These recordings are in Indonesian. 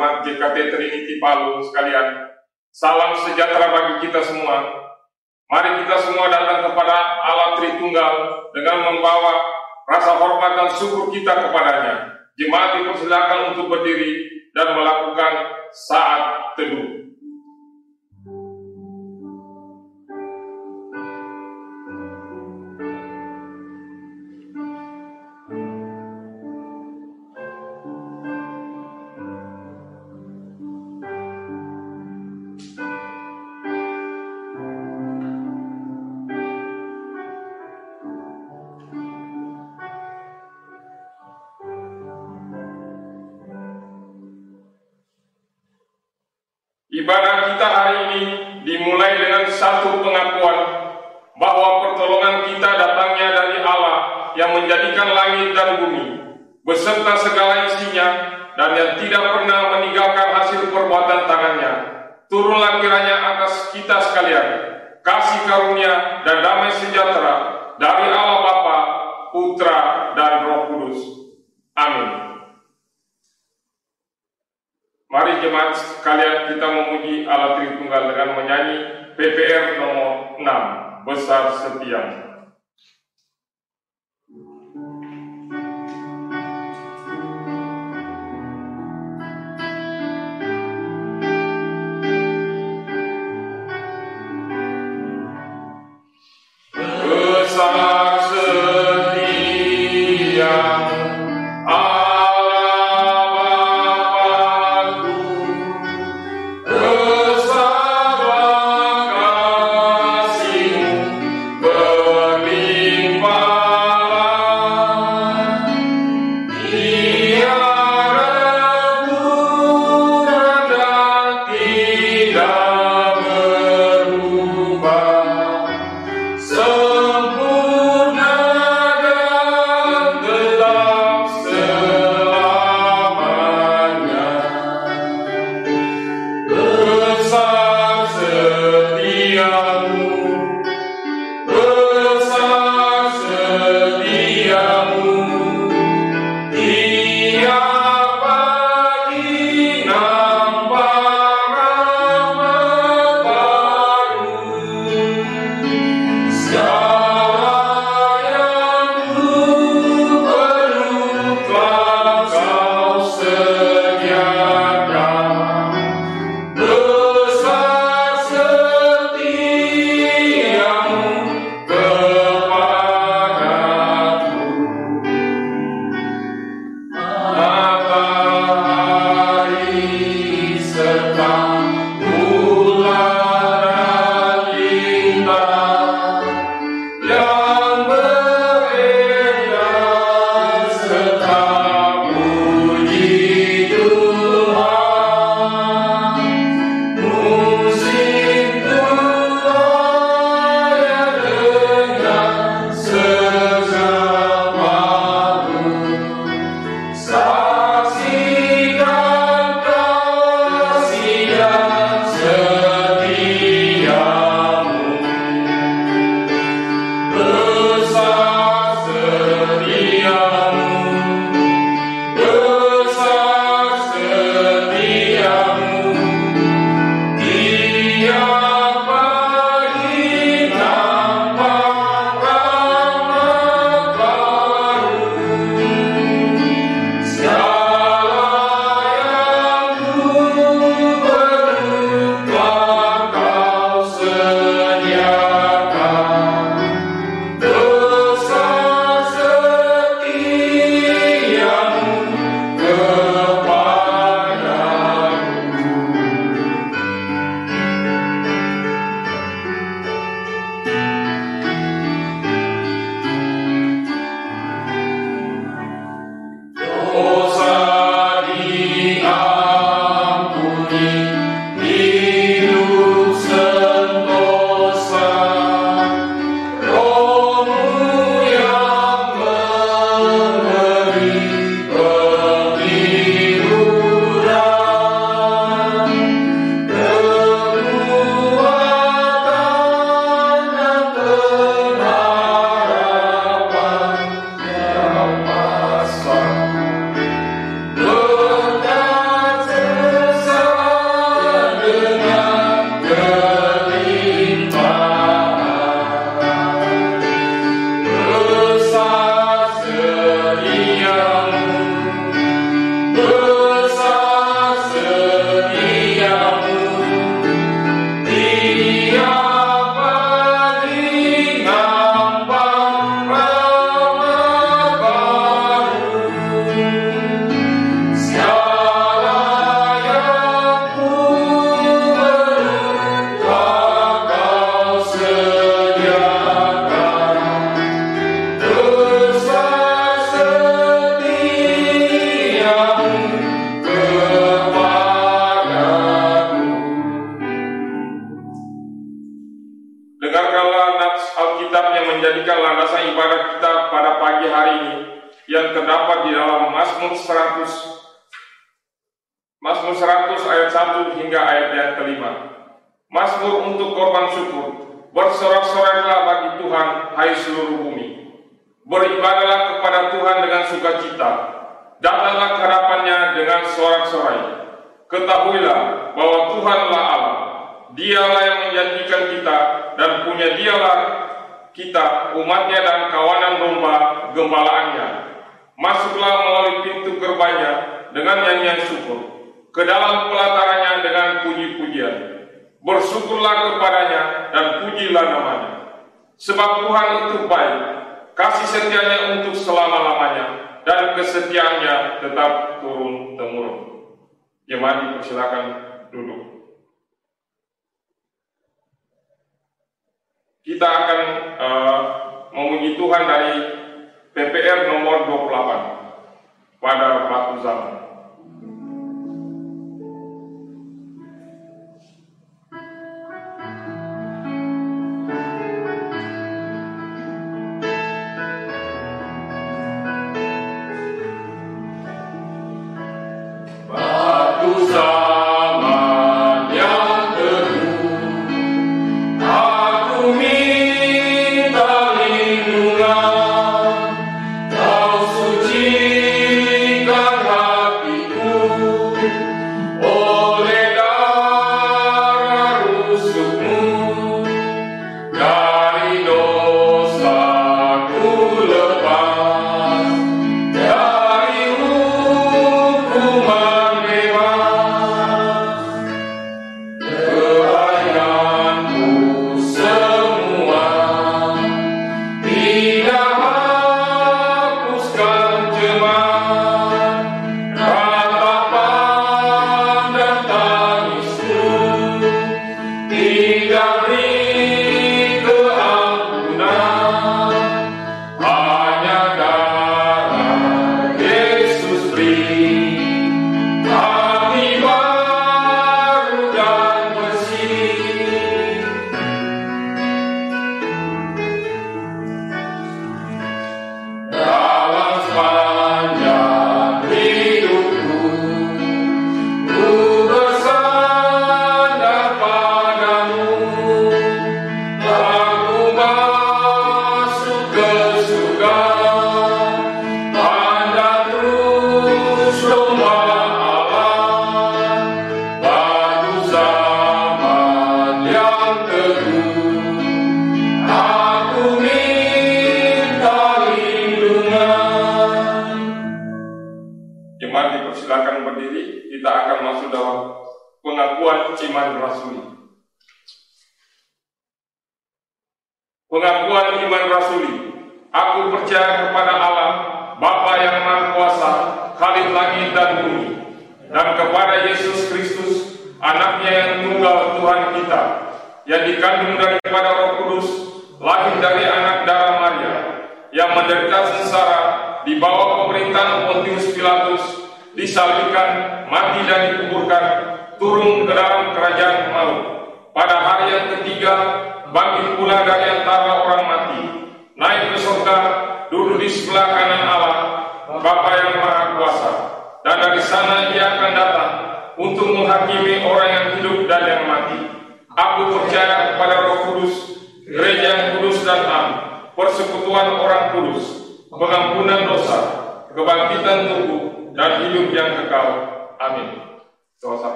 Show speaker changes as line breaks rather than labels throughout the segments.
jemaat JKT Trinity Palu sekalian. Salam sejahtera bagi kita semua. Mari kita semua datang kepada Allah Tritunggal dengan membawa rasa hormat dan syukur kita kepadanya. Jemaat dipersilakan untuk berdiri dan melakukan saat teduh. Putra, dan Roh Kudus. Amin. Mari jemaat sekalian kita memuji Allah Tritunggal dengan menyanyi PPR nomor 6, Besar Setiamu.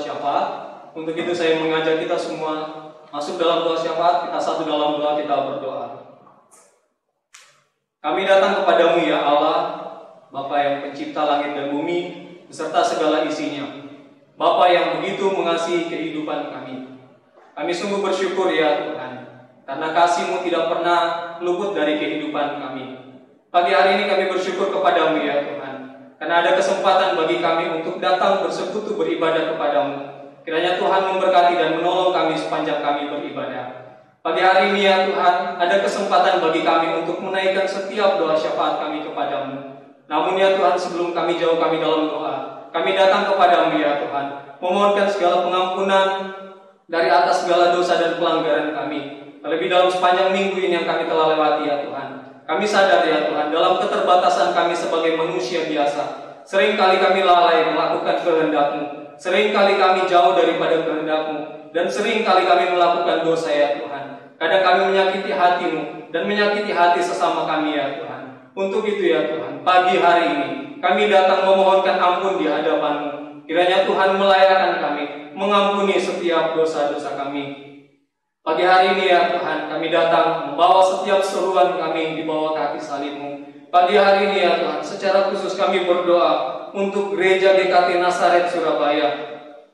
doa syafaat. Untuk itu saya mengajak kita semua masuk dalam doa syafaat, kita satu dalam doa kita berdoa. Kami datang kepadamu ya Allah, Bapa yang pencipta langit dan bumi beserta segala isinya. Bapa yang begitu mengasihi kehidupan kami. Kami sungguh bersyukur ya Tuhan, karena kasihMu tidak pernah luput dari kehidupan kami. Pagi hari ini kami bersyukur kepadamu ya Tuhan
beribadah kepadamu. Kiranya Tuhan memberkati dan menolong kami sepanjang kami beribadah.
Pagi hari ini ya Tuhan, ada kesempatan bagi kami untuk menaikkan setiap doa syafaat kami kepadamu. Namun ya Tuhan, sebelum kami jauh kami dalam doa, kami datang kepadamu ya Tuhan, memohonkan segala pengampunan dari atas segala dosa dan pelanggaran kami. Terlebih dalam sepanjang minggu ini yang kami telah lewati ya Tuhan. Kami sadar ya Tuhan, dalam keterbatasan kami sebagai manusia biasa, sering kali kami lalai melakukan kehendak-Mu. Seringkali kami jauh daripada kehendak-Mu. Dan sering kali kami melakukan dosa ya Tuhan. Kadang kami menyakiti hatimu dan menyakiti hati sesama kami ya Tuhan. Untuk itu ya Tuhan, pagi hari ini kami datang memohonkan ampun di hadapanmu. Kiranya Tuhan melayakkan kami, mengampuni setiap dosa-dosa kami. Pagi hari ini ya Tuhan, kami datang membawa setiap seruan kami di bawah kaki salibmu. Pagi hari ini ya Tuhan, secara khusus kami berdoa untuk gereja GKT Nasaret Surabaya.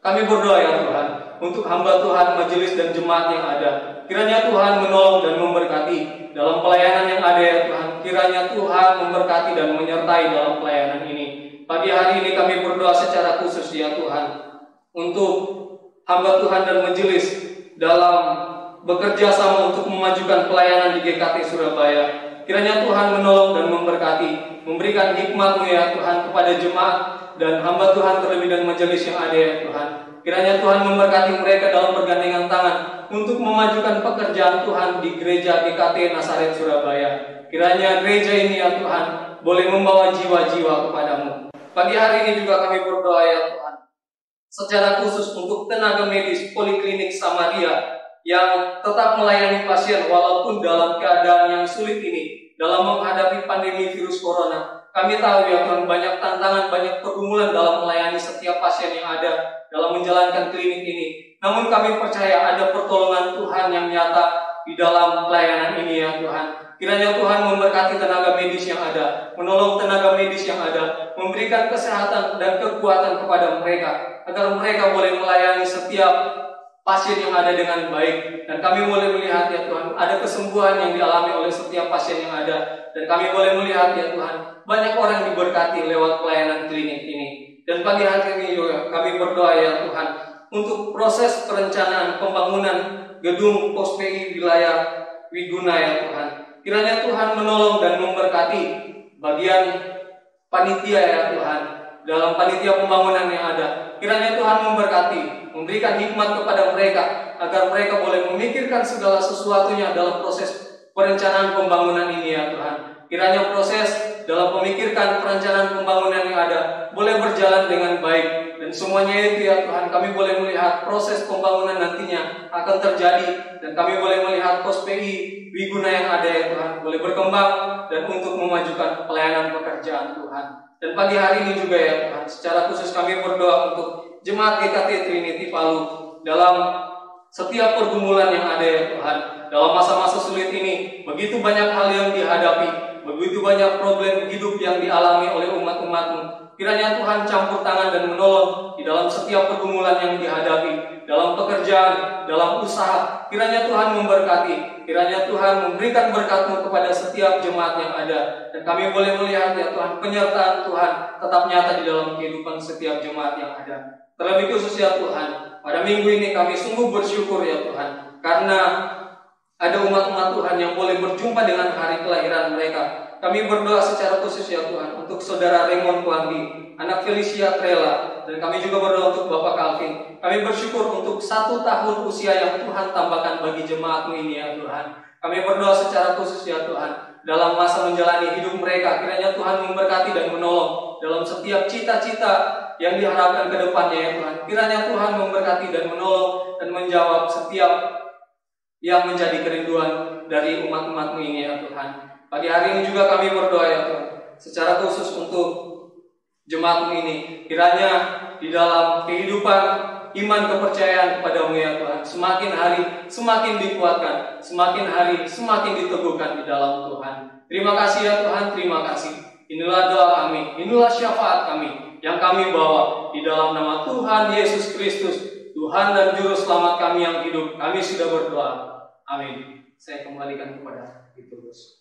Kami berdoa ya Tuhan, untuk hamba Tuhan, majelis dan jemaat yang ada. Kiranya Tuhan menolong dan memberkati dalam pelayanan yang ada ya Tuhan. Kiranya Tuhan memberkati dan menyertai dalam pelayanan ini. Pagi hari ini kami berdoa secara khusus ya Tuhan untuk hamba Tuhan dan majelis dalam bekerja sama untuk memajukan pelayanan di GKT Surabaya. Kiranya Tuhan menolong dan memberkati, memberikan hikmat ya Tuhan kepada jemaat dan hamba Tuhan terlebih dan majelis yang ada ya Tuhan. Kiranya Tuhan memberkati mereka dalam pergandengan tangan untuk memajukan pekerjaan Tuhan di gereja GKT Nasaret Surabaya. Kiranya gereja ini ya Tuhan boleh membawa jiwa-jiwa kepadamu. Pagi hari ini juga kami berdoa ya Tuhan. Secara khusus untuk tenaga medis Poliklinik Samaria yang tetap melayani pasien walaupun dalam keadaan yang sulit ini dalam menghadapi pandemi virus corona. Kami tahu ya Tuhan banyak tantangan, banyak pergumulan dalam melayani setiap pasien yang ada dalam menjalankan klinik ini. Namun kami percaya ada pertolongan Tuhan yang nyata di dalam pelayanan ini ya Tuhan. Kiranya Tuhan memberkati tenaga medis yang ada, menolong tenaga medis yang ada, memberikan kesehatan dan kekuatan kepada mereka, agar mereka boleh melayani setiap pasien yang ada dengan baik. Dan kami boleh melihat ya Tuhan, ada kesembuhan yang dialami oleh setiap pasien yang ada. Dan kami boleh melihat ya Tuhan, banyak orang diberkati lewat pelayanan klinik ini. Dan pagi hari ini juga kami berdoa ya Tuhan untuk proses perencanaan pembangunan gedung pos PI wilayah Wiguna ya Tuhan. Kiranya Tuhan menolong dan memberkati bagian panitia ya Tuhan dalam panitia pembangunan yang ada. Kiranya Tuhan memberkati, memberikan hikmat kepada mereka agar mereka boleh memikirkan segala sesuatunya dalam proses perencanaan pembangunan ini ya Tuhan. Kiranya proses dalam memikirkan perencanaan pembangunan yang ada boleh berjalan dengan baik dan semuanya itu ya Tuhan kami boleh melihat proses pembangunan nantinya akan terjadi dan kami boleh melihat pos Wiguna yang ada ya Tuhan boleh berkembang dan untuk memajukan pelayanan pekerjaan Tuhan dan pagi hari ini juga ya Tuhan secara khusus kami berdoa untuk jemaat GKT Trinity Palu dalam setiap pergumulan yang ada ya Tuhan dalam masa-masa sulit ini begitu banyak hal yang dihadapi begitu banyak problem hidup yang dialami oleh umat-umatmu. Kiranya Tuhan campur tangan dan menolong di dalam setiap pergumulan yang dihadapi, dalam pekerjaan, dalam usaha. Kiranya Tuhan memberkati, kiranya Tuhan memberikan berkatmu kepada setiap jemaat yang ada. Dan kami boleh melihat ya Tuhan, penyertaan Tuhan tetap nyata di dalam kehidupan setiap jemaat yang ada. Terlebih khusus ya Tuhan, pada minggu ini kami sungguh bersyukur ya Tuhan, karena ada umat-umat Tuhan yang boleh berjumpa dengan hari kelahiran mereka. Kami berdoa secara khusus ya Tuhan untuk saudara Raymond Kuandi, anak Felicia Trela, dan kami juga berdoa untuk Bapak Calvin. Kami bersyukur untuk satu tahun usia yang Tuhan tambahkan bagi jemaatmu ini ya Tuhan. Kami berdoa secara khusus ya Tuhan dalam masa menjalani hidup mereka. Kiranya Tuhan memberkati dan menolong dalam setiap cita-cita yang diharapkan ke depannya ya Tuhan. Kiranya Tuhan memberkati dan menolong dan menjawab setiap yang menjadi kerinduan dari umat-umatmu ini ya Tuhan. Pagi hari ini juga kami berdoa ya Tuhan, secara khusus untuk jemaatmu ini. Kiranya di dalam kehidupan iman kepercayaan kepadamu ya Tuhan, semakin hari semakin dikuatkan, semakin hari semakin diteguhkan di dalam Tuhan. Terima kasih ya Tuhan, terima kasih. Inilah doa kami, inilah syafaat kami yang kami bawa di dalam nama Tuhan Yesus Kristus Tuhan dan Juru Selamat kami yang hidup, kami sudah berdoa. Amin. Saya kembalikan kepada Petrus.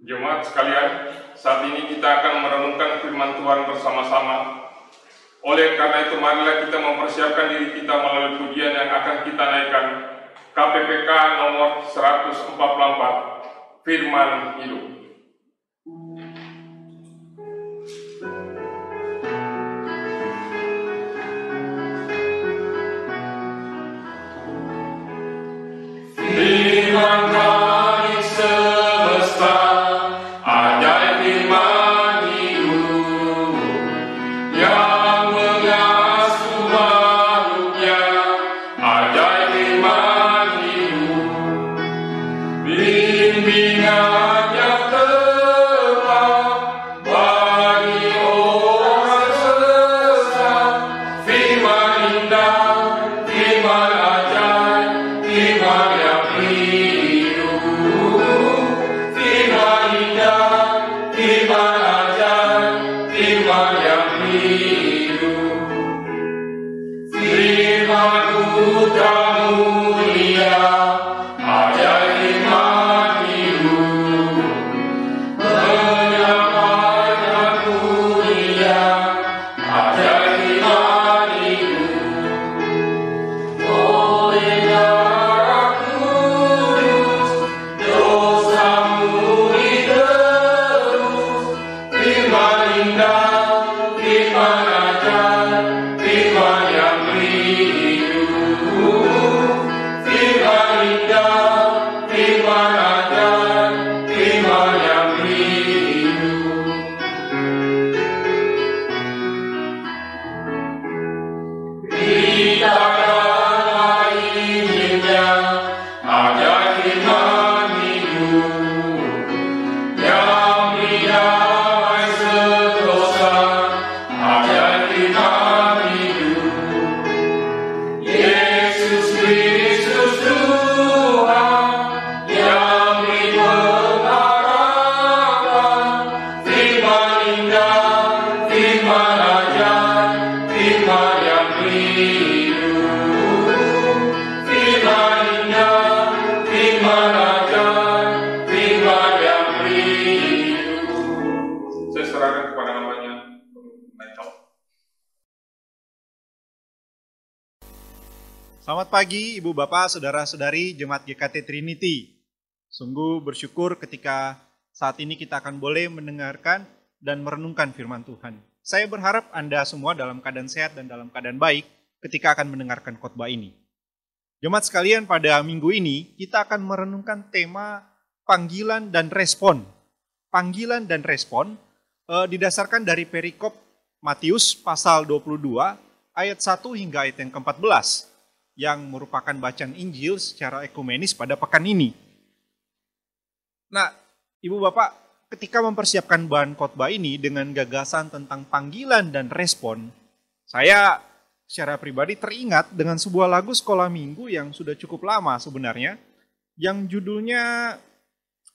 Jemaat sekalian, saat ini kita akan merenungkan firman Tuhan bersama-sama. Oleh karena itu, marilah kita mempersiapkan diri kita melalui pujian yang akan kita naikkan. KPPK nomor 144, Firman Hidup.
Pagi Ibu Bapak, Saudara-saudari Jemaat GKT Trinity. Sungguh bersyukur ketika saat ini kita akan boleh mendengarkan dan merenungkan firman Tuhan. Saya berharap Anda semua dalam keadaan sehat dan dalam keadaan baik ketika akan mendengarkan khotbah ini. Jemaat sekalian, pada minggu ini kita akan merenungkan tema panggilan dan respon. Panggilan dan respon eh, didasarkan dari perikop Matius pasal 22 ayat 1 hingga ayat yang ke-14 yang merupakan bacaan Injil secara ekumenis pada pekan ini. Nah, Ibu Bapak, ketika mempersiapkan bahan khotbah ini dengan gagasan tentang panggilan dan respon, saya secara pribadi teringat dengan sebuah lagu sekolah minggu yang sudah cukup lama sebenarnya, yang judulnya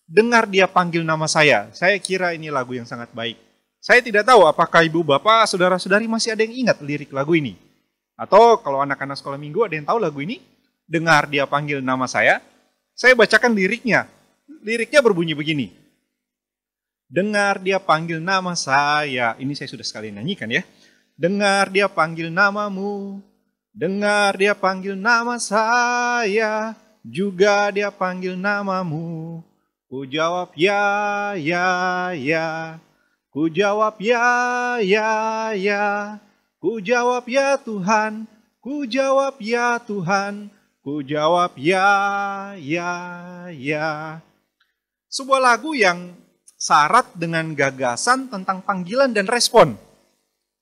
Dengar Dia Panggil Nama Saya. Saya kira ini lagu yang sangat baik. Saya tidak tahu apakah ibu bapak, saudara-saudari masih ada yang ingat lirik lagu ini. Atau kalau anak-anak sekolah minggu ada yang tahu lagu ini? Dengar dia panggil nama saya. Saya bacakan liriknya. Liriknya berbunyi begini. Dengar dia panggil nama saya. Ini saya sudah sekali nyanyikan ya. Dengar dia panggil namamu. Dengar dia panggil nama saya. Juga dia panggil namamu. Ku jawab ya, ya, ya. Ku jawab ya, ya, ya. Ku jawab ya Tuhan, ku jawab ya Tuhan, ku jawab ya, ya, ya. Sebuah lagu yang syarat dengan gagasan tentang panggilan dan respon.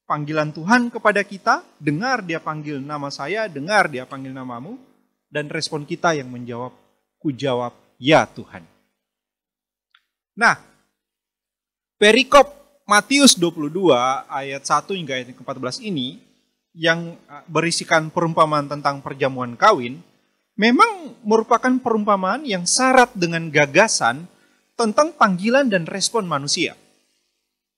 Panggilan Tuhan kepada kita, dengar dia panggil nama saya, dengar dia panggil namamu, dan respon kita yang menjawab, ku jawab ya Tuhan. Nah, perikop Matius 22 ayat 1 hingga ayat ke-14 ini yang uh, berisikan perumpamaan tentang perjamuan kawin memang merupakan perumpamaan yang syarat dengan gagasan tentang panggilan dan respon manusia.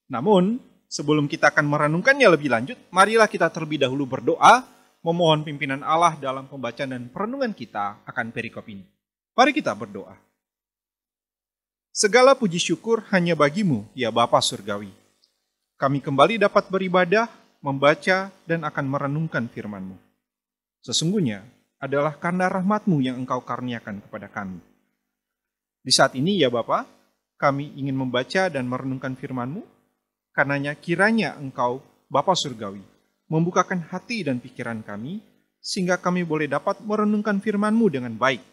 Namun, sebelum kita akan merenungkannya lebih lanjut, marilah kita terlebih dahulu berdoa memohon pimpinan Allah dalam pembacaan dan perenungan kita akan perikop ini. Mari kita berdoa. Segala puji syukur hanya bagimu, ya Bapa Surgawi. Kami kembali dapat beribadah, membaca, dan akan merenungkan firman-Mu. Sesungguhnya adalah karena rahmat-Mu yang Engkau karniakan kepada kami. Di saat ini ya Bapa, kami ingin membaca dan merenungkan firman-Mu, karenanya kiranya Engkau, Bapa Surgawi, membukakan hati dan pikiran kami, sehingga kami boleh dapat merenungkan firman-Mu dengan baik,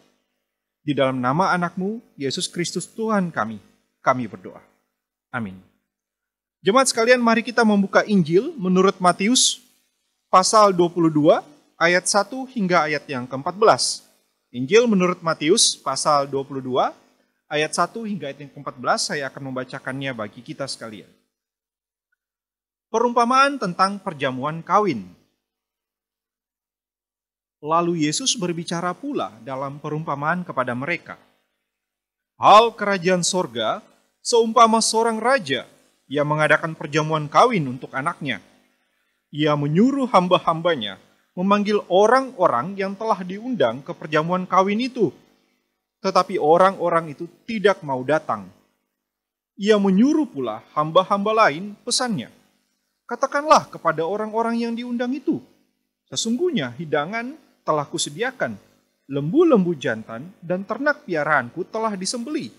di dalam nama anakmu, Yesus Kristus Tuhan kami, kami berdoa. Amin. Jemaat sekalian, mari kita membuka Injil menurut Matius pasal 22 ayat 1 hingga ayat yang ke-14. Injil menurut Matius pasal 22 ayat 1 hingga ayat yang ke-14 saya akan membacakannya bagi kita sekalian. Perumpamaan tentang perjamuan kawin. Lalu Yesus berbicara pula dalam perumpamaan kepada mereka. Hal kerajaan sorga seumpama seorang raja yang mengadakan perjamuan kawin untuk anaknya. Ia menyuruh hamba-hambanya memanggil orang-orang yang telah diundang ke perjamuan kawin itu. Tetapi orang-orang itu tidak mau datang. Ia menyuruh pula hamba-hamba lain pesannya. Katakanlah kepada orang-orang yang diundang itu, sesungguhnya hidangan telah kusediakan. Lembu-lembu jantan dan ternak piaraanku telah disembeli.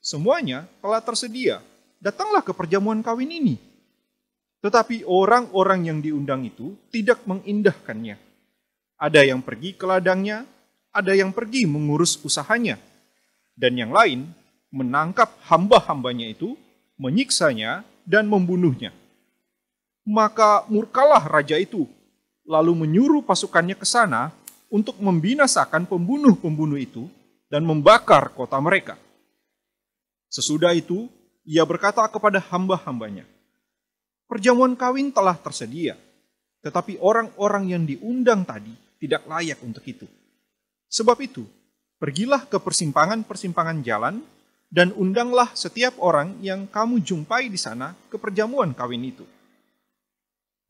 Semuanya telah tersedia. Datanglah ke perjamuan kawin ini. Tetapi orang-orang yang diundang itu tidak mengindahkannya. Ada yang pergi ke ladangnya, ada yang pergi mengurus usahanya, dan yang lain menangkap hamba-hambanya itu, menyiksanya, dan membunuhnya. Maka murkalah raja itu, lalu menyuruh pasukannya ke sana untuk membinasakan pembunuh-pembunuh itu dan membakar kota mereka. Sesudah itu, ia berkata kepada hamba-hambanya, Perjamuan kawin telah tersedia, tetapi orang-orang yang diundang tadi tidak layak untuk itu. Sebab itu, pergilah ke persimpangan-persimpangan jalan dan undanglah setiap orang yang kamu jumpai di sana ke perjamuan kawin itu.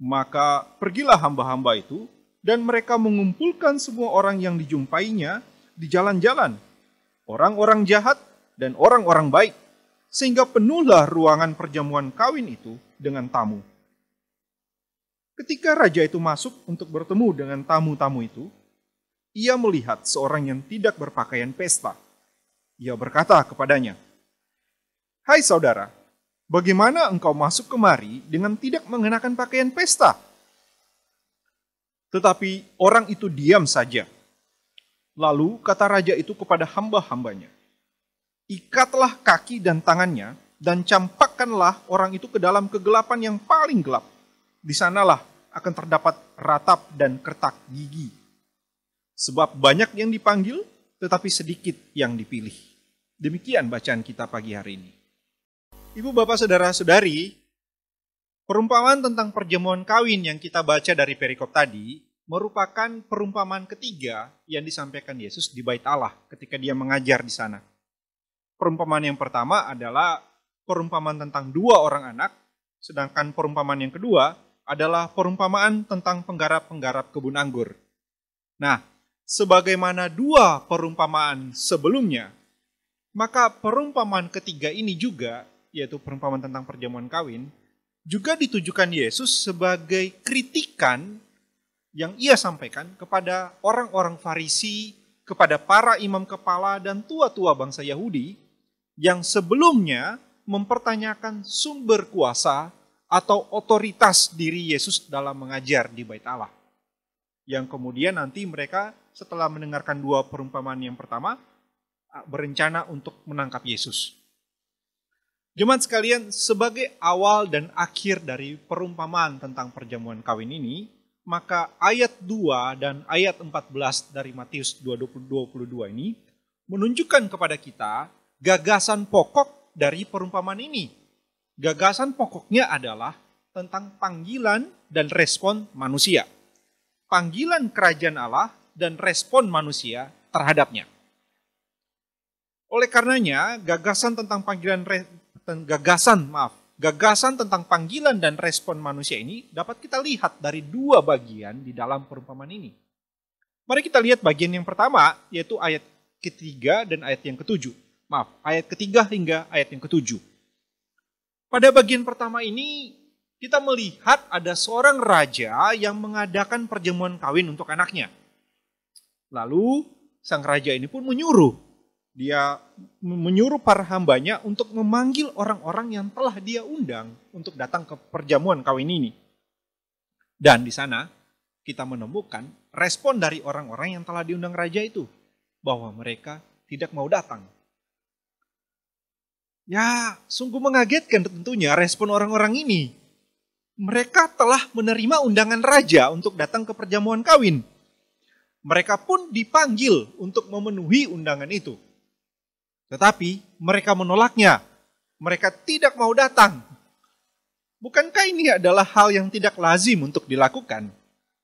Maka pergilah hamba-hamba itu dan mereka mengumpulkan semua orang yang dijumpainya di jalan-jalan, orang-orang jahat dan orang-orang baik, sehingga penuhlah ruangan perjamuan kawin itu dengan tamu. Ketika raja itu masuk untuk bertemu dengan tamu-tamu itu, ia melihat seorang yang tidak berpakaian pesta. Ia berkata kepadanya, "Hai saudara, bagaimana engkau masuk kemari dengan tidak mengenakan pakaian pesta?" Tetapi orang itu diam saja. Lalu kata raja itu kepada hamba-hambanya, Ikatlah kaki dan tangannya, dan campakkanlah orang itu ke dalam kegelapan yang paling gelap. Di sanalah akan terdapat ratap dan kertak gigi. Sebab banyak yang dipanggil, tetapi sedikit yang dipilih. Demikian bacaan kita pagi hari ini. Ibu, bapak, saudara-saudari, Perumpamaan tentang perjamuan kawin yang kita baca dari perikop tadi merupakan perumpamaan ketiga yang disampaikan Yesus di Bait Allah ketika dia mengajar di sana. Perumpamaan yang pertama adalah perumpamaan tentang dua orang anak, sedangkan perumpamaan yang kedua adalah perumpamaan tentang penggarap-penggarap kebun anggur. Nah, sebagaimana dua perumpamaan sebelumnya, maka perumpamaan ketiga ini juga, yaitu perumpamaan tentang perjamuan kawin, juga ditujukan Yesus sebagai kritikan yang ia sampaikan kepada orang-orang Farisi, kepada para imam kepala dan tua-tua bangsa Yahudi yang sebelumnya mempertanyakan sumber kuasa atau otoritas diri Yesus dalam mengajar di Bait Allah. Yang kemudian nanti mereka setelah mendengarkan dua perumpamaan yang pertama berencana untuk menangkap Yesus. Jemaat sekalian, sebagai awal dan akhir dari perumpamaan tentang perjamuan kawin ini, maka ayat 2 dan ayat 14 dari Matius 22 ini menunjukkan kepada kita gagasan pokok dari perumpamaan ini. Gagasan pokoknya adalah tentang panggilan dan respon manusia. Panggilan kerajaan Allah dan respon manusia terhadapnya. Oleh karenanya, gagasan tentang panggilan gagasan, maaf, gagasan tentang panggilan dan respon manusia ini dapat kita lihat dari dua bagian di dalam perumpamaan ini. Mari kita lihat bagian yang pertama, yaitu ayat ketiga dan ayat yang ketujuh. Maaf, ayat ketiga hingga ayat yang ketujuh. Pada bagian pertama ini kita melihat ada seorang raja yang mengadakan perjamuan kawin untuk anaknya. Lalu sang raja ini pun menyuruh dia menyuruh para hambanya untuk memanggil orang-orang yang telah dia undang untuk datang ke perjamuan kawin ini. Dan di sana kita menemukan respon dari orang-orang yang telah diundang raja itu bahwa mereka tidak mau datang Ya, sungguh mengagetkan tentunya respon orang-orang ini. Mereka telah menerima undangan raja untuk datang ke perjamuan kawin. Mereka pun dipanggil untuk memenuhi undangan itu. Tetapi mereka menolaknya. Mereka tidak mau datang. Bukankah ini adalah hal yang tidak lazim untuk dilakukan?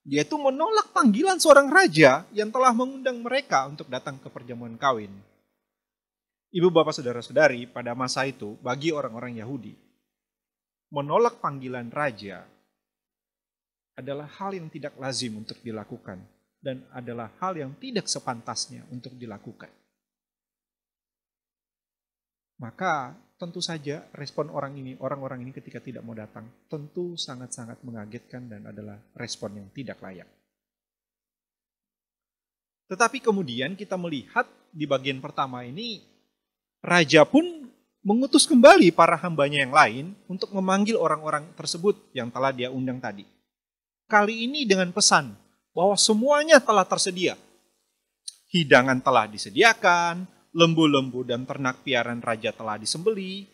Yaitu menolak panggilan seorang raja yang telah mengundang mereka untuk datang ke perjamuan kawin. Ibu bapak saudara-saudari pada masa itu bagi orang-orang Yahudi menolak panggilan raja adalah hal yang tidak lazim untuk dilakukan dan adalah hal yang tidak sepantasnya untuk dilakukan. Maka tentu saja respon orang ini, orang-orang ini ketika tidak mau datang, tentu sangat-sangat mengagetkan dan adalah respon yang tidak layak. Tetapi kemudian kita melihat di bagian pertama ini Raja pun mengutus kembali para hambanya yang lain untuk memanggil orang-orang tersebut yang telah dia undang tadi. Kali ini dengan pesan bahwa semuanya telah tersedia. Hidangan telah disediakan, lembu-lembu dan ternak piaran raja telah disembeli.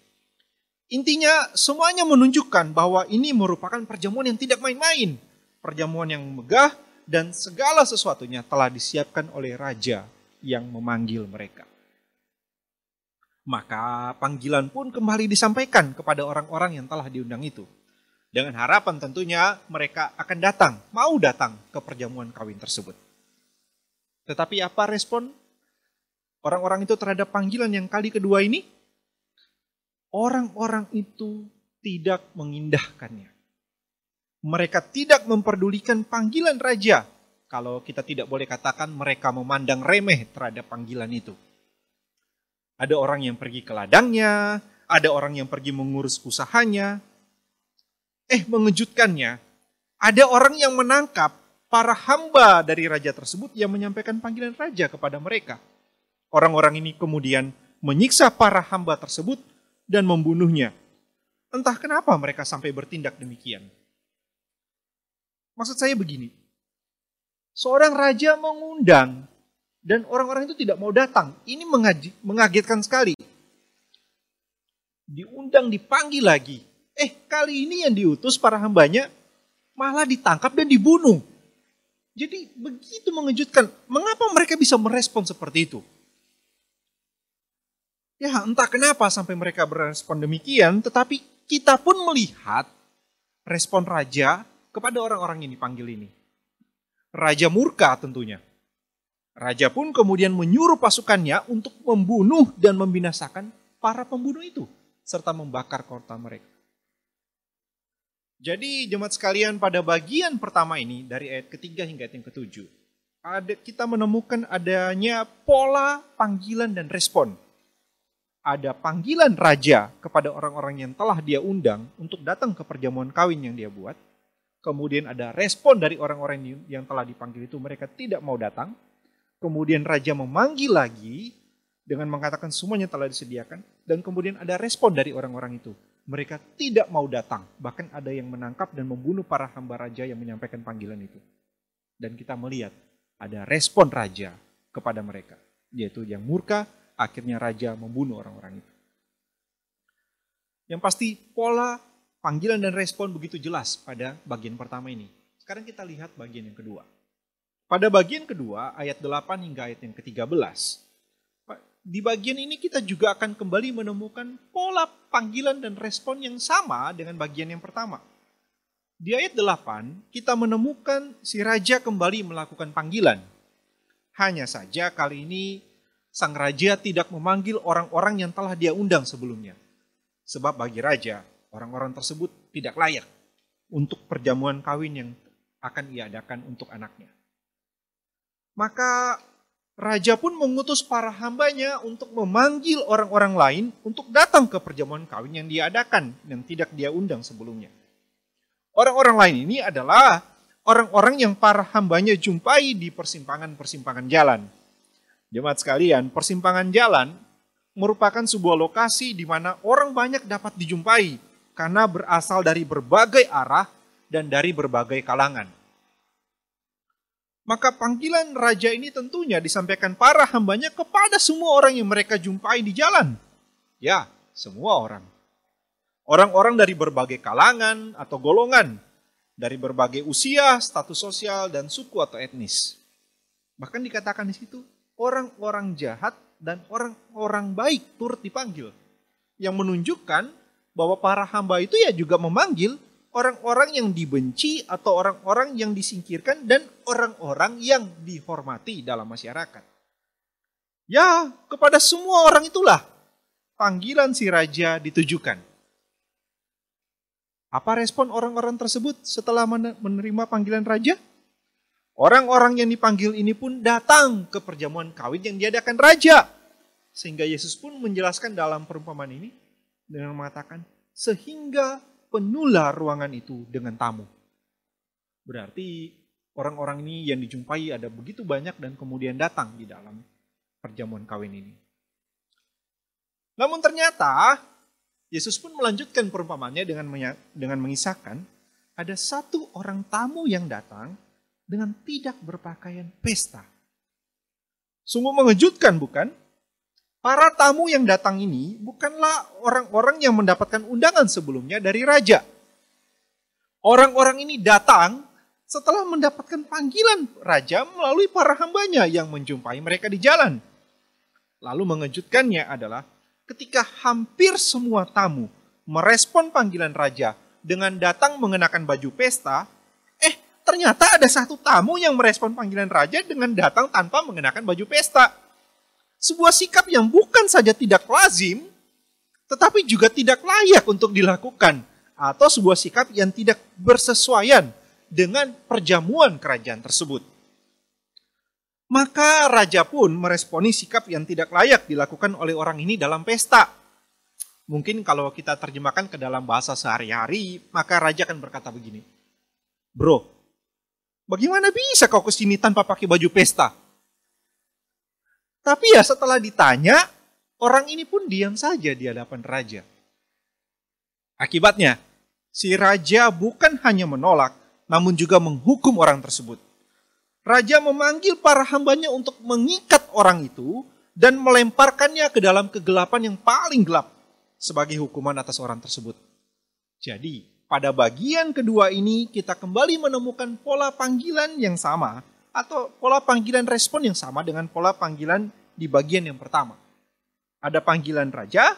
Intinya semuanya menunjukkan bahwa ini merupakan perjamuan yang tidak main-main. Perjamuan yang megah dan segala sesuatunya telah disiapkan oleh raja yang memanggil mereka. Maka panggilan pun kembali disampaikan kepada orang-orang yang telah diundang itu. Dengan harapan tentunya mereka akan datang, mau datang ke perjamuan kawin tersebut. Tetapi apa respon orang-orang itu terhadap panggilan yang kali kedua ini? Orang-orang itu tidak mengindahkannya. Mereka tidak memperdulikan panggilan raja. Kalau kita tidak boleh katakan mereka memandang remeh terhadap panggilan itu ada orang yang pergi ke ladangnya, ada orang yang pergi mengurus usahanya. Eh, mengejutkannya, ada orang yang menangkap para hamba dari raja tersebut yang menyampaikan panggilan raja kepada mereka. Orang-orang ini kemudian menyiksa para hamba tersebut dan membunuhnya. Entah kenapa mereka sampai bertindak demikian. Maksud saya begini, seorang raja mengundang dan orang-orang itu tidak mau datang. Ini mengagetkan sekali. Diundang, dipanggil lagi. Eh, kali ini yang diutus para hambanya malah ditangkap dan dibunuh. Jadi begitu mengejutkan. Mengapa mereka bisa merespon seperti itu? Ya entah kenapa sampai mereka berespon demikian, tetapi kita pun melihat respon raja kepada orang-orang ini panggil ini. Raja murka tentunya. Raja pun kemudian menyuruh pasukannya untuk membunuh dan membinasakan para pembunuh itu, serta membakar kota mereka. Jadi jemaat sekalian pada bagian pertama ini dari ayat ketiga hingga ayat yang ketujuh, ada, kita menemukan adanya pola panggilan dan respon. Ada panggilan raja kepada orang-orang yang telah dia undang untuk datang ke perjamuan kawin yang dia buat. Kemudian ada respon dari orang-orang yang telah dipanggil itu mereka tidak mau datang Kemudian raja memanggil lagi dengan mengatakan semuanya telah disediakan. Dan kemudian ada respon dari orang-orang itu. Mereka tidak mau datang. Bahkan ada yang menangkap dan membunuh para hamba raja yang menyampaikan panggilan itu. Dan kita melihat ada respon raja kepada mereka. Yaitu yang murka, akhirnya raja membunuh orang-orang itu. Yang pasti pola panggilan dan respon begitu jelas pada bagian pertama ini. Sekarang kita lihat bagian yang kedua. Pada bagian kedua, ayat 8 hingga ayat yang ke-13, di bagian ini kita juga akan kembali menemukan pola panggilan dan respon yang sama dengan bagian yang pertama. Di ayat 8, kita menemukan si raja kembali melakukan panggilan. Hanya saja kali ini sang raja tidak memanggil orang-orang yang telah dia undang sebelumnya. Sebab bagi raja, orang-orang tersebut tidak layak untuk perjamuan kawin yang akan ia adakan untuk anaknya. Maka Raja pun mengutus para hambanya untuk memanggil orang-orang lain untuk datang ke perjamuan kawin yang diadakan dan tidak dia undang sebelumnya. Orang-orang lain ini adalah orang-orang yang para hambanya jumpai di persimpangan-persimpangan jalan. Jemaat sekalian, persimpangan jalan merupakan sebuah lokasi di mana orang banyak dapat dijumpai karena berasal dari berbagai arah dan dari berbagai kalangan. Maka panggilan raja ini tentunya disampaikan para hambanya kepada semua orang yang mereka jumpai di jalan. Ya, semua orang. Orang-orang dari berbagai kalangan atau golongan, dari berbagai usia, status sosial, dan suku atau etnis. Bahkan dikatakan di situ, orang-orang jahat dan orang-orang baik turut dipanggil. Yang menunjukkan bahwa para hamba itu ya juga memanggil orang-orang yang dibenci atau orang-orang yang disingkirkan dan orang-orang yang dihormati dalam masyarakat. Ya, kepada semua orang itulah panggilan si raja ditujukan. Apa respon orang-orang tersebut setelah menerima panggilan raja? Orang-orang yang dipanggil ini pun datang ke perjamuan kawin yang diadakan raja. Sehingga Yesus pun menjelaskan dalam perumpamaan ini dengan mengatakan, sehingga penuhlah ruangan itu dengan tamu. Berarti orang-orang ini yang dijumpai ada begitu banyak dan kemudian datang di dalam perjamuan kawin ini. Namun ternyata Yesus pun melanjutkan perumpamannya dengan dengan mengisahkan ada satu orang tamu yang datang dengan tidak berpakaian pesta. Sungguh mengejutkan bukan? Para tamu yang datang ini bukanlah orang-orang yang mendapatkan undangan sebelumnya dari raja. Orang-orang ini datang setelah mendapatkan panggilan raja melalui para hambanya yang menjumpai mereka di jalan. Lalu mengejutkannya adalah ketika hampir semua tamu merespon panggilan raja dengan datang mengenakan baju pesta, ternyata ada satu tamu yang merespon panggilan raja dengan datang tanpa mengenakan baju pesta sebuah sikap yang bukan saja tidak lazim, tetapi juga tidak layak untuk dilakukan, atau sebuah sikap yang tidak bersesuaian dengan perjamuan kerajaan tersebut. Maka raja pun meresponi sikap yang tidak layak dilakukan oleh orang ini dalam pesta. Mungkin kalau kita terjemahkan ke dalam bahasa sehari-hari, maka raja akan berkata begini, Bro, bagaimana bisa kau ke sini tanpa pakai baju pesta? Tapi ya setelah ditanya, orang ini pun diam saja di hadapan raja. Akibatnya, si raja bukan hanya menolak, namun juga menghukum orang tersebut. Raja memanggil para hambanya untuk mengikat orang itu dan melemparkannya ke dalam kegelapan yang paling gelap sebagai hukuman atas orang tersebut. Jadi, pada bagian kedua ini kita kembali menemukan pola panggilan yang sama atau pola panggilan respon yang sama dengan pola panggilan di bagian yang pertama. Ada panggilan raja,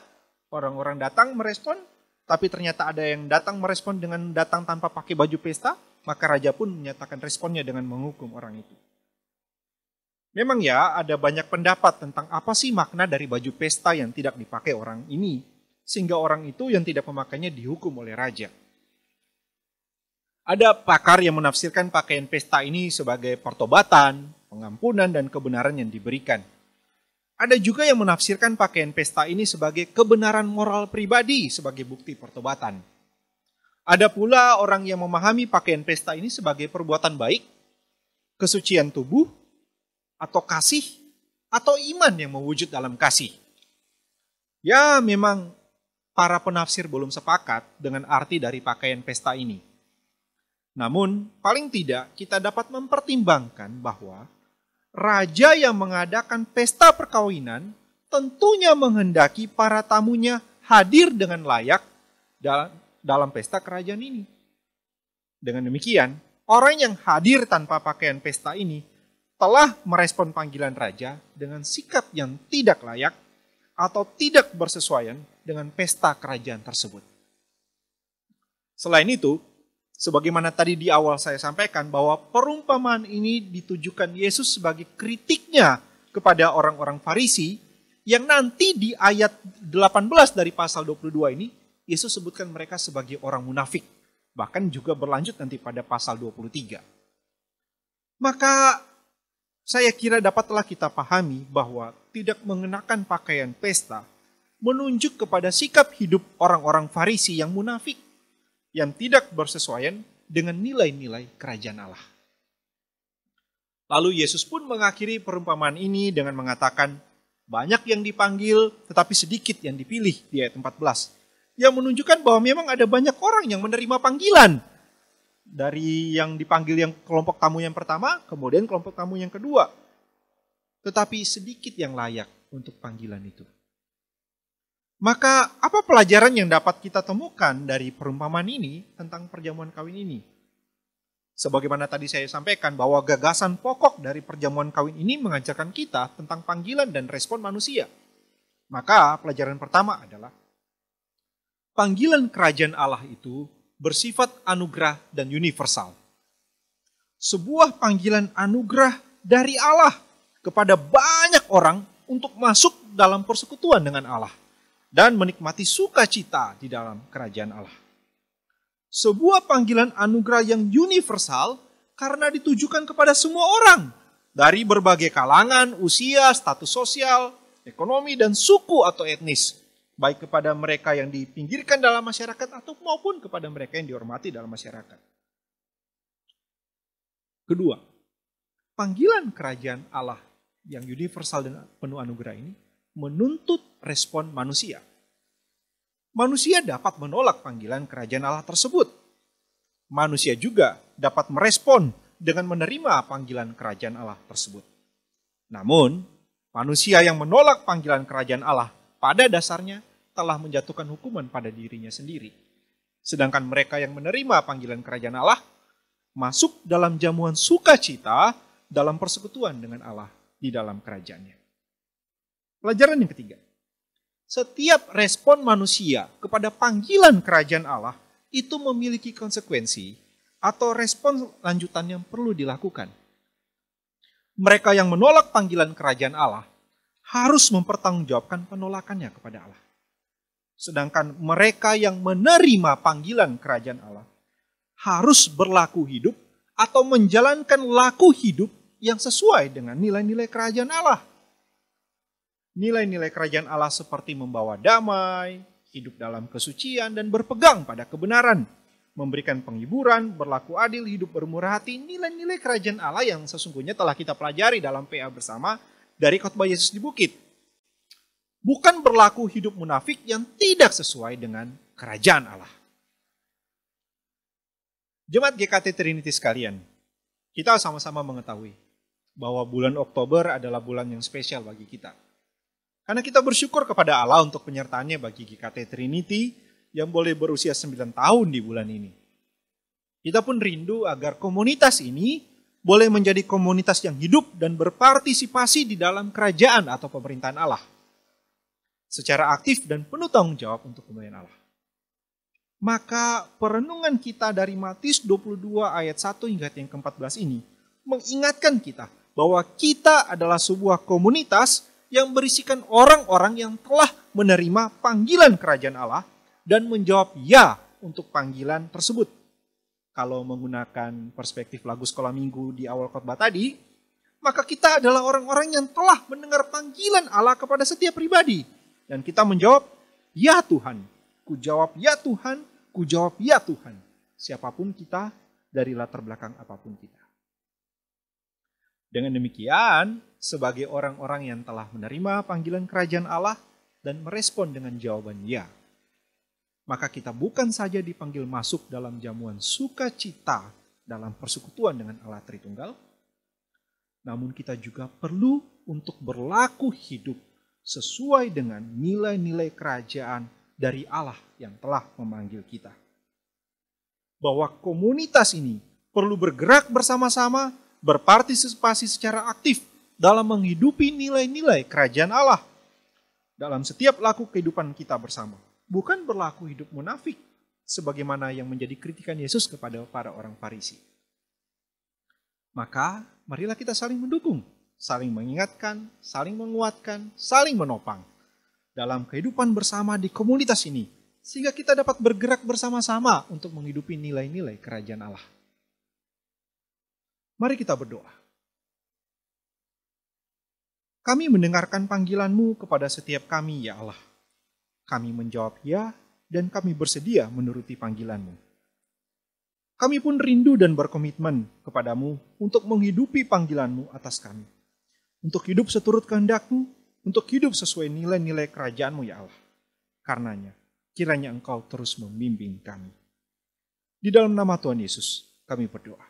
orang-orang datang merespon, tapi ternyata ada yang datang merespon dengan datang tanpa pakai baju pesta, maka raja pun menyatakan responnya dengan menghukum orang itu. Memang ya, ada banyak pendapat tentang apa sih makna dari baju pesta yang tidak dipakai orang ini, sehingga orang itu yang tidak memakainya dihukum oleh raja. Ada pakar yang menafsirkan pakaian pesta ini sebagai pertobatan, pengampunan, dan kebenaran yang diberikan. Ada juga yang menafsirkan pakaian pesta ini sebagai kebenaran moral pribadi sebagai bukti pertobatan. Ada pula orang yang memahami pakaian pesta ini sebagai perbuatan baik, kesucian tubuh, atau kasih, atau iman yang mewujud dalam kasih. Ya, memang para penafsir belum sepakat dengan arti dari pakaian pesta ini. Namun, paling tidak kita dapat mempertimbangkan bahwa raja yang mengadakan pesta perkawinan tentunya menghendaki para tamunya hadir dengan layak dalam pesta kerajaan ini. Dengan demikian, orang yang hadir tanpa pakaian pesta ini telah merespon panggilan raja dengan sikap yang tidak layak atau tidak bersesuaian dengan pesta kerajaan tersebut. Selain itu, Sebagaimana tadi di awal saya sampaikan bahwa perumpamaan ini ditujukan Yesus sebagai kritiknya kepada orang-orang Farisi yang nanti di ayat 18 dari pasal 22 ini Yesus sebutkan mereka sebagai orang munafik. Bahkan juga berlanjut nanti pada pasal 23. Maka saya kira dapatlah kita pahami bahwa tidak mengenakan pakaian pesta menunjuk kepada sikap hidup orang-orang Farisi yang munafik, yang tidak bersesuaian dengan nilai-nilai kerajaan Allah. Lalu Yesus pun mengakhiri perumpamaan ini dengan mengatakan, banyak yang dipanggil tetapi sedikit yang dipilih di ayat 14. Yang menunjukkan bahwa memang ada banyak orang yang menerima panggilan. Dari yang dipanggil yang kelompok tamu yang pertama, kemudian kelompok tamu yang kedua. Tetapi sedikit yang layak untuk panggilan itu. Maka apa pelajaran yang dapat kita temukan dari perumpamaan ini tentang perjamuan kawin ini? Sebagaimana tadi saya sampaikan bahwa gagasan pokok dari perjamuan kawin ini mengajarkan kita tentang panggilan dan respon manusia. Maka pelajaran pertama adalah panggilan kerajaan Allah itu bersifat anugerah dan universal. Sebuah panggilan anugerah dari Allah kepada banyak orang untuk masuk dalam persekutuan dengan Allah dan menikmati sukacita di dalam kerajaan Allah. Sebuah panggilan anugerah yang universal karena ditujukan kepada semua orang dari berbagai kalangan, usia, status sosial, ekonomi, dan suku atau etnis. Baik kepada mereka yang dipinggirkan dalam masyarakat atau maupun kepada mereka yang dihormati dalam masyarakat. Kedua, panggilan kerajaan Allah yang universal dan penuh anugerah ini menuntut respon manusia. Manusia dapat menolak panggilan kerajaan Allah tersebut. Manusia juga dapat merespon dengan menerima panggilan kerajaan Allah tersebut. Namun, manusia yang menolak panggilan kerajaan Allah pada dasarnya telah menjatuhkan hukuman pada dirinya sendiri. Sedangkan mereka yang menerima panggilan kerajaan Allah masuk dalam jamuan sukacita dalam persekutuan dengan Allah di dalam kerajaannya. Pelajaran yang ketiga. Setiap respon manusia kepada panggilan kerajaan Allah itu memiliki konsekuensi atau respon lanjutan yang perlu dilakukan. Mereka yang menolak panggilan kerajaan Allah harus mempertanggungjawabkan penolakannya kepada Allah. Sedangkan mereka yang menerima panggilan kerajaan Allah harus berlaku hidup atau menjalankan laku hidup yang sesuai dengan nilai-nilai kerajaan Allah nilai-nilai kerajaan Allah seperti membawa damai, hidup dalam kesucian, dan berpegang pada kebenaran, memberikan penghiburan, berlaku adil, hidup bermurah hati, nilai-nilai kerajaan Allah yang sesungguhnya telah kita pelajari dalam PA bersama dari khotbah Yesus di bukit. Bukan berlaku hidup munafik yang tidak sesuai dengan kerajaan Allah. Jemaat GKT Trinity sekalian, kita sama-sama mengetahui bahwa bulan Oktober adalah bulan yang spesial bagi kita karena kita bersyukur kepada Allah untuk penyertaannya bagi GKT Trinity yang boleh berusia 9 tahun di bulan ini. Kita pun rindu agar komunitas ini boleh menjadi komunitas yang hidup dan berpartisipasi di dalam kerajaan atau pemerintahan Allah. Secara aktif dan penuh tanggung jawab untuk kemuliaan Allah. Maka perenungan kita dari Matius 22 ayat 1 hingga yang ke-14 ini mengingatkan kita bahwa kita adalah sebuah komunitas yang berisikan orang-orang yang telah menerima panggilan kerajaan Allah dan menjawab ya untuk panggilan tersebut. Kalau menggunakan perspektif lagu sekolah minggu di awal khotbah tadi, maka kita adalah orang-orang yang telah mendengar panggilan Allah kepada setiap pribadi. Dan kita menjawab, ya Tuhan. Ku jawab, ya Tuhan. Ku jawab, ya Tuhan. Siapa pun kita, dari latar belakang apa pun kita. Dengan demikian, sebagai orang-orang yang telah menerima panggilan kerajaan Allah dan merespon dengan jawaban ya, maka kita bukan saja dipanggil masuk dalam jamuan sukacita dalam persekutuan dengan Allah Tritunggal, namun kita juga perlu untuk berlaku hidup sesuai dengan nilai-nilai kerajaan dari Allah yang telah memanggil kita. Bahwa komunitas ini perlu bergerak bersama-sama berpartisipasi secara aktif dalam menghidupi nilai-nilai kerajaan Allah dalam setiap laku kehidupan kita bersama. Bukan berlaku hidup munafik sebagaimana yang menjadi kritikan Yesus kepada para orang Farisi. Maka marilah kita saling mendukung, saling mengingatkan, saling menguatkan, saling menopang dalam kehidupan bersama di komunitas ini sehingga kita dapat bergerak bersama-sama untuk menghidupi nilai-nilai kerajaan Allah. Mari kita berdoa. Kami mendengarkan panggilanmu kepada setiap kami, ya Allah. Kami menjawab ya, dan kami bersedia menuruti panggilanmu. Kami pun rindu dan berkomitmen kepadamu untuk menghidupi panggilanmu atas kami. Untuk hidup seturut kehendakmu, untuk hidup sesuai nilai-nilai kerajaanmu, ya Allah. Karenanya, kiranya engkau terus membimbing kami. Di dalam nama Tuhan Yesus, kami berdoa.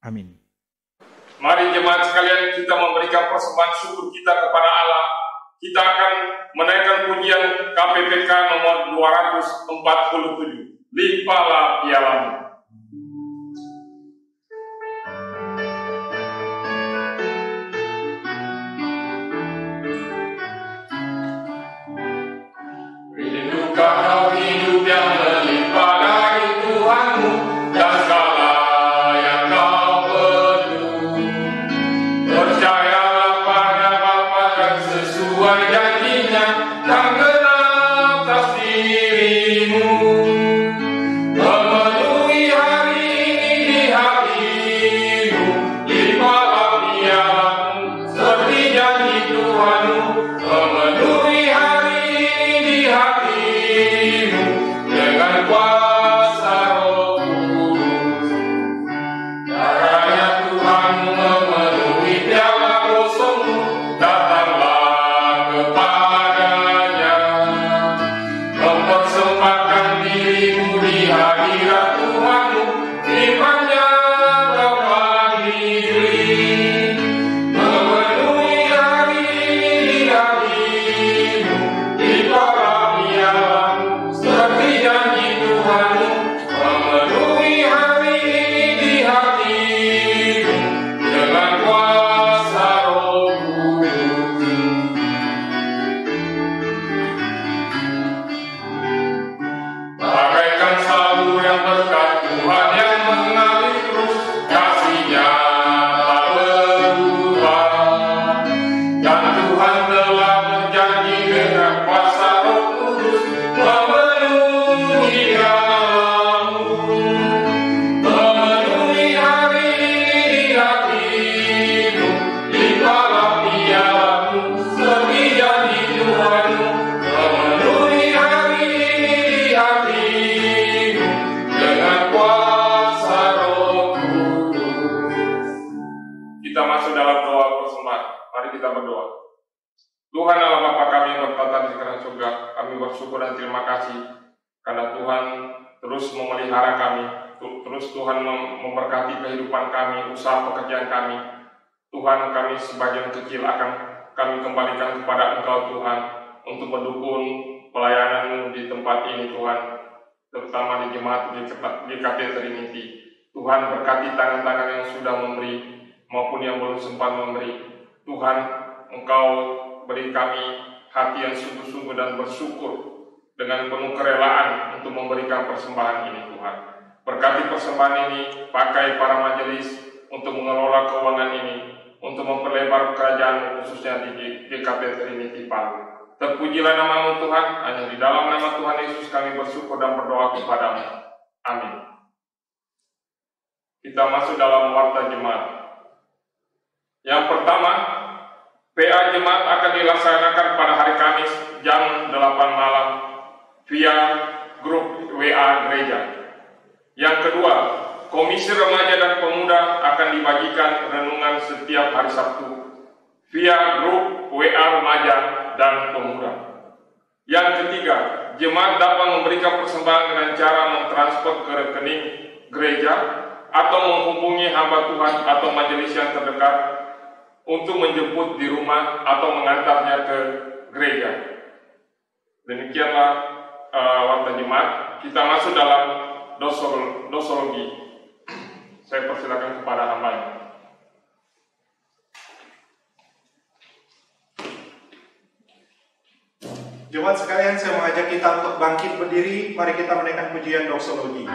Amin.
Mari jemaat sekalian kita memberikan persembahan syukur kita kepada Allah. Kita akan menaikkan pujian KPPK nomor 247. Limpahlah pialamu. Kami usaha pekerjaan kami Tuhan kami sebagian kecil akan kami kembalikan kepada Engkau Tuhan untuk mendukung pelayanan di tempat ini Tuhan terutama di jemaat di GKT Trinity Tuhan berkati tangan-tangan yang sudah memberi maupun yang belum sempat memberi Tuhan Engkau beri kami hati yang sungguh-sungguh dan bersyukur dengan penuh kerelaan untuk memberikan persembahan ini Tuhan. Berkati persembahan ini, pakai para majelis untuk mengelola keuangan ini, untuk memperlebar kerajaan khususnya di GKP Trinity Palu. Terpujilah namamu Tuhan, hanya di dalam nama Tuhan Yesus kami bersyukur dan berdoa kepadamu. Amin. Kita masuk dalam warta jemaat. Yang pertama, PA jemaat akan dilaksanakan pada hari Kamis jam 8 malam via grup WA gereja. Yang kedua, Komisi Remaja dan Pemuda akan dibagikan renungan setiap hari Sabtu via grup WA Remaja dan Pemuda. Yang ketiga, jemaat dapat memberikan persembahan dengan cara mentransfer ke rekening gereja atau menghubungi hamba Tuhan atau majelis yang terdekat untuk menjemput di rumah atau mengantarnya ke gereja. Demikianlah uh, waktu jemaat. Kita masuk dalam dosol, dosologi. Saya persilakan kepada hamba.
Jemaat sekalian, saya mengajak kita untuk bangkit berdiri. Mari kita menaikkan pujian doksologi.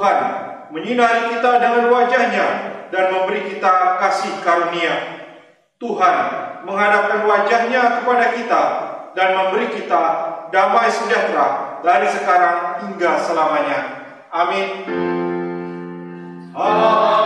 Tuhan menyinari kita dengan wajahnya dan memberi kita kasih karunia. Tuhan menghadapkan wajahnya kepada kita dan memberi kita damai sejahtera dari sekarang hingga selamanya. Amin. Silakan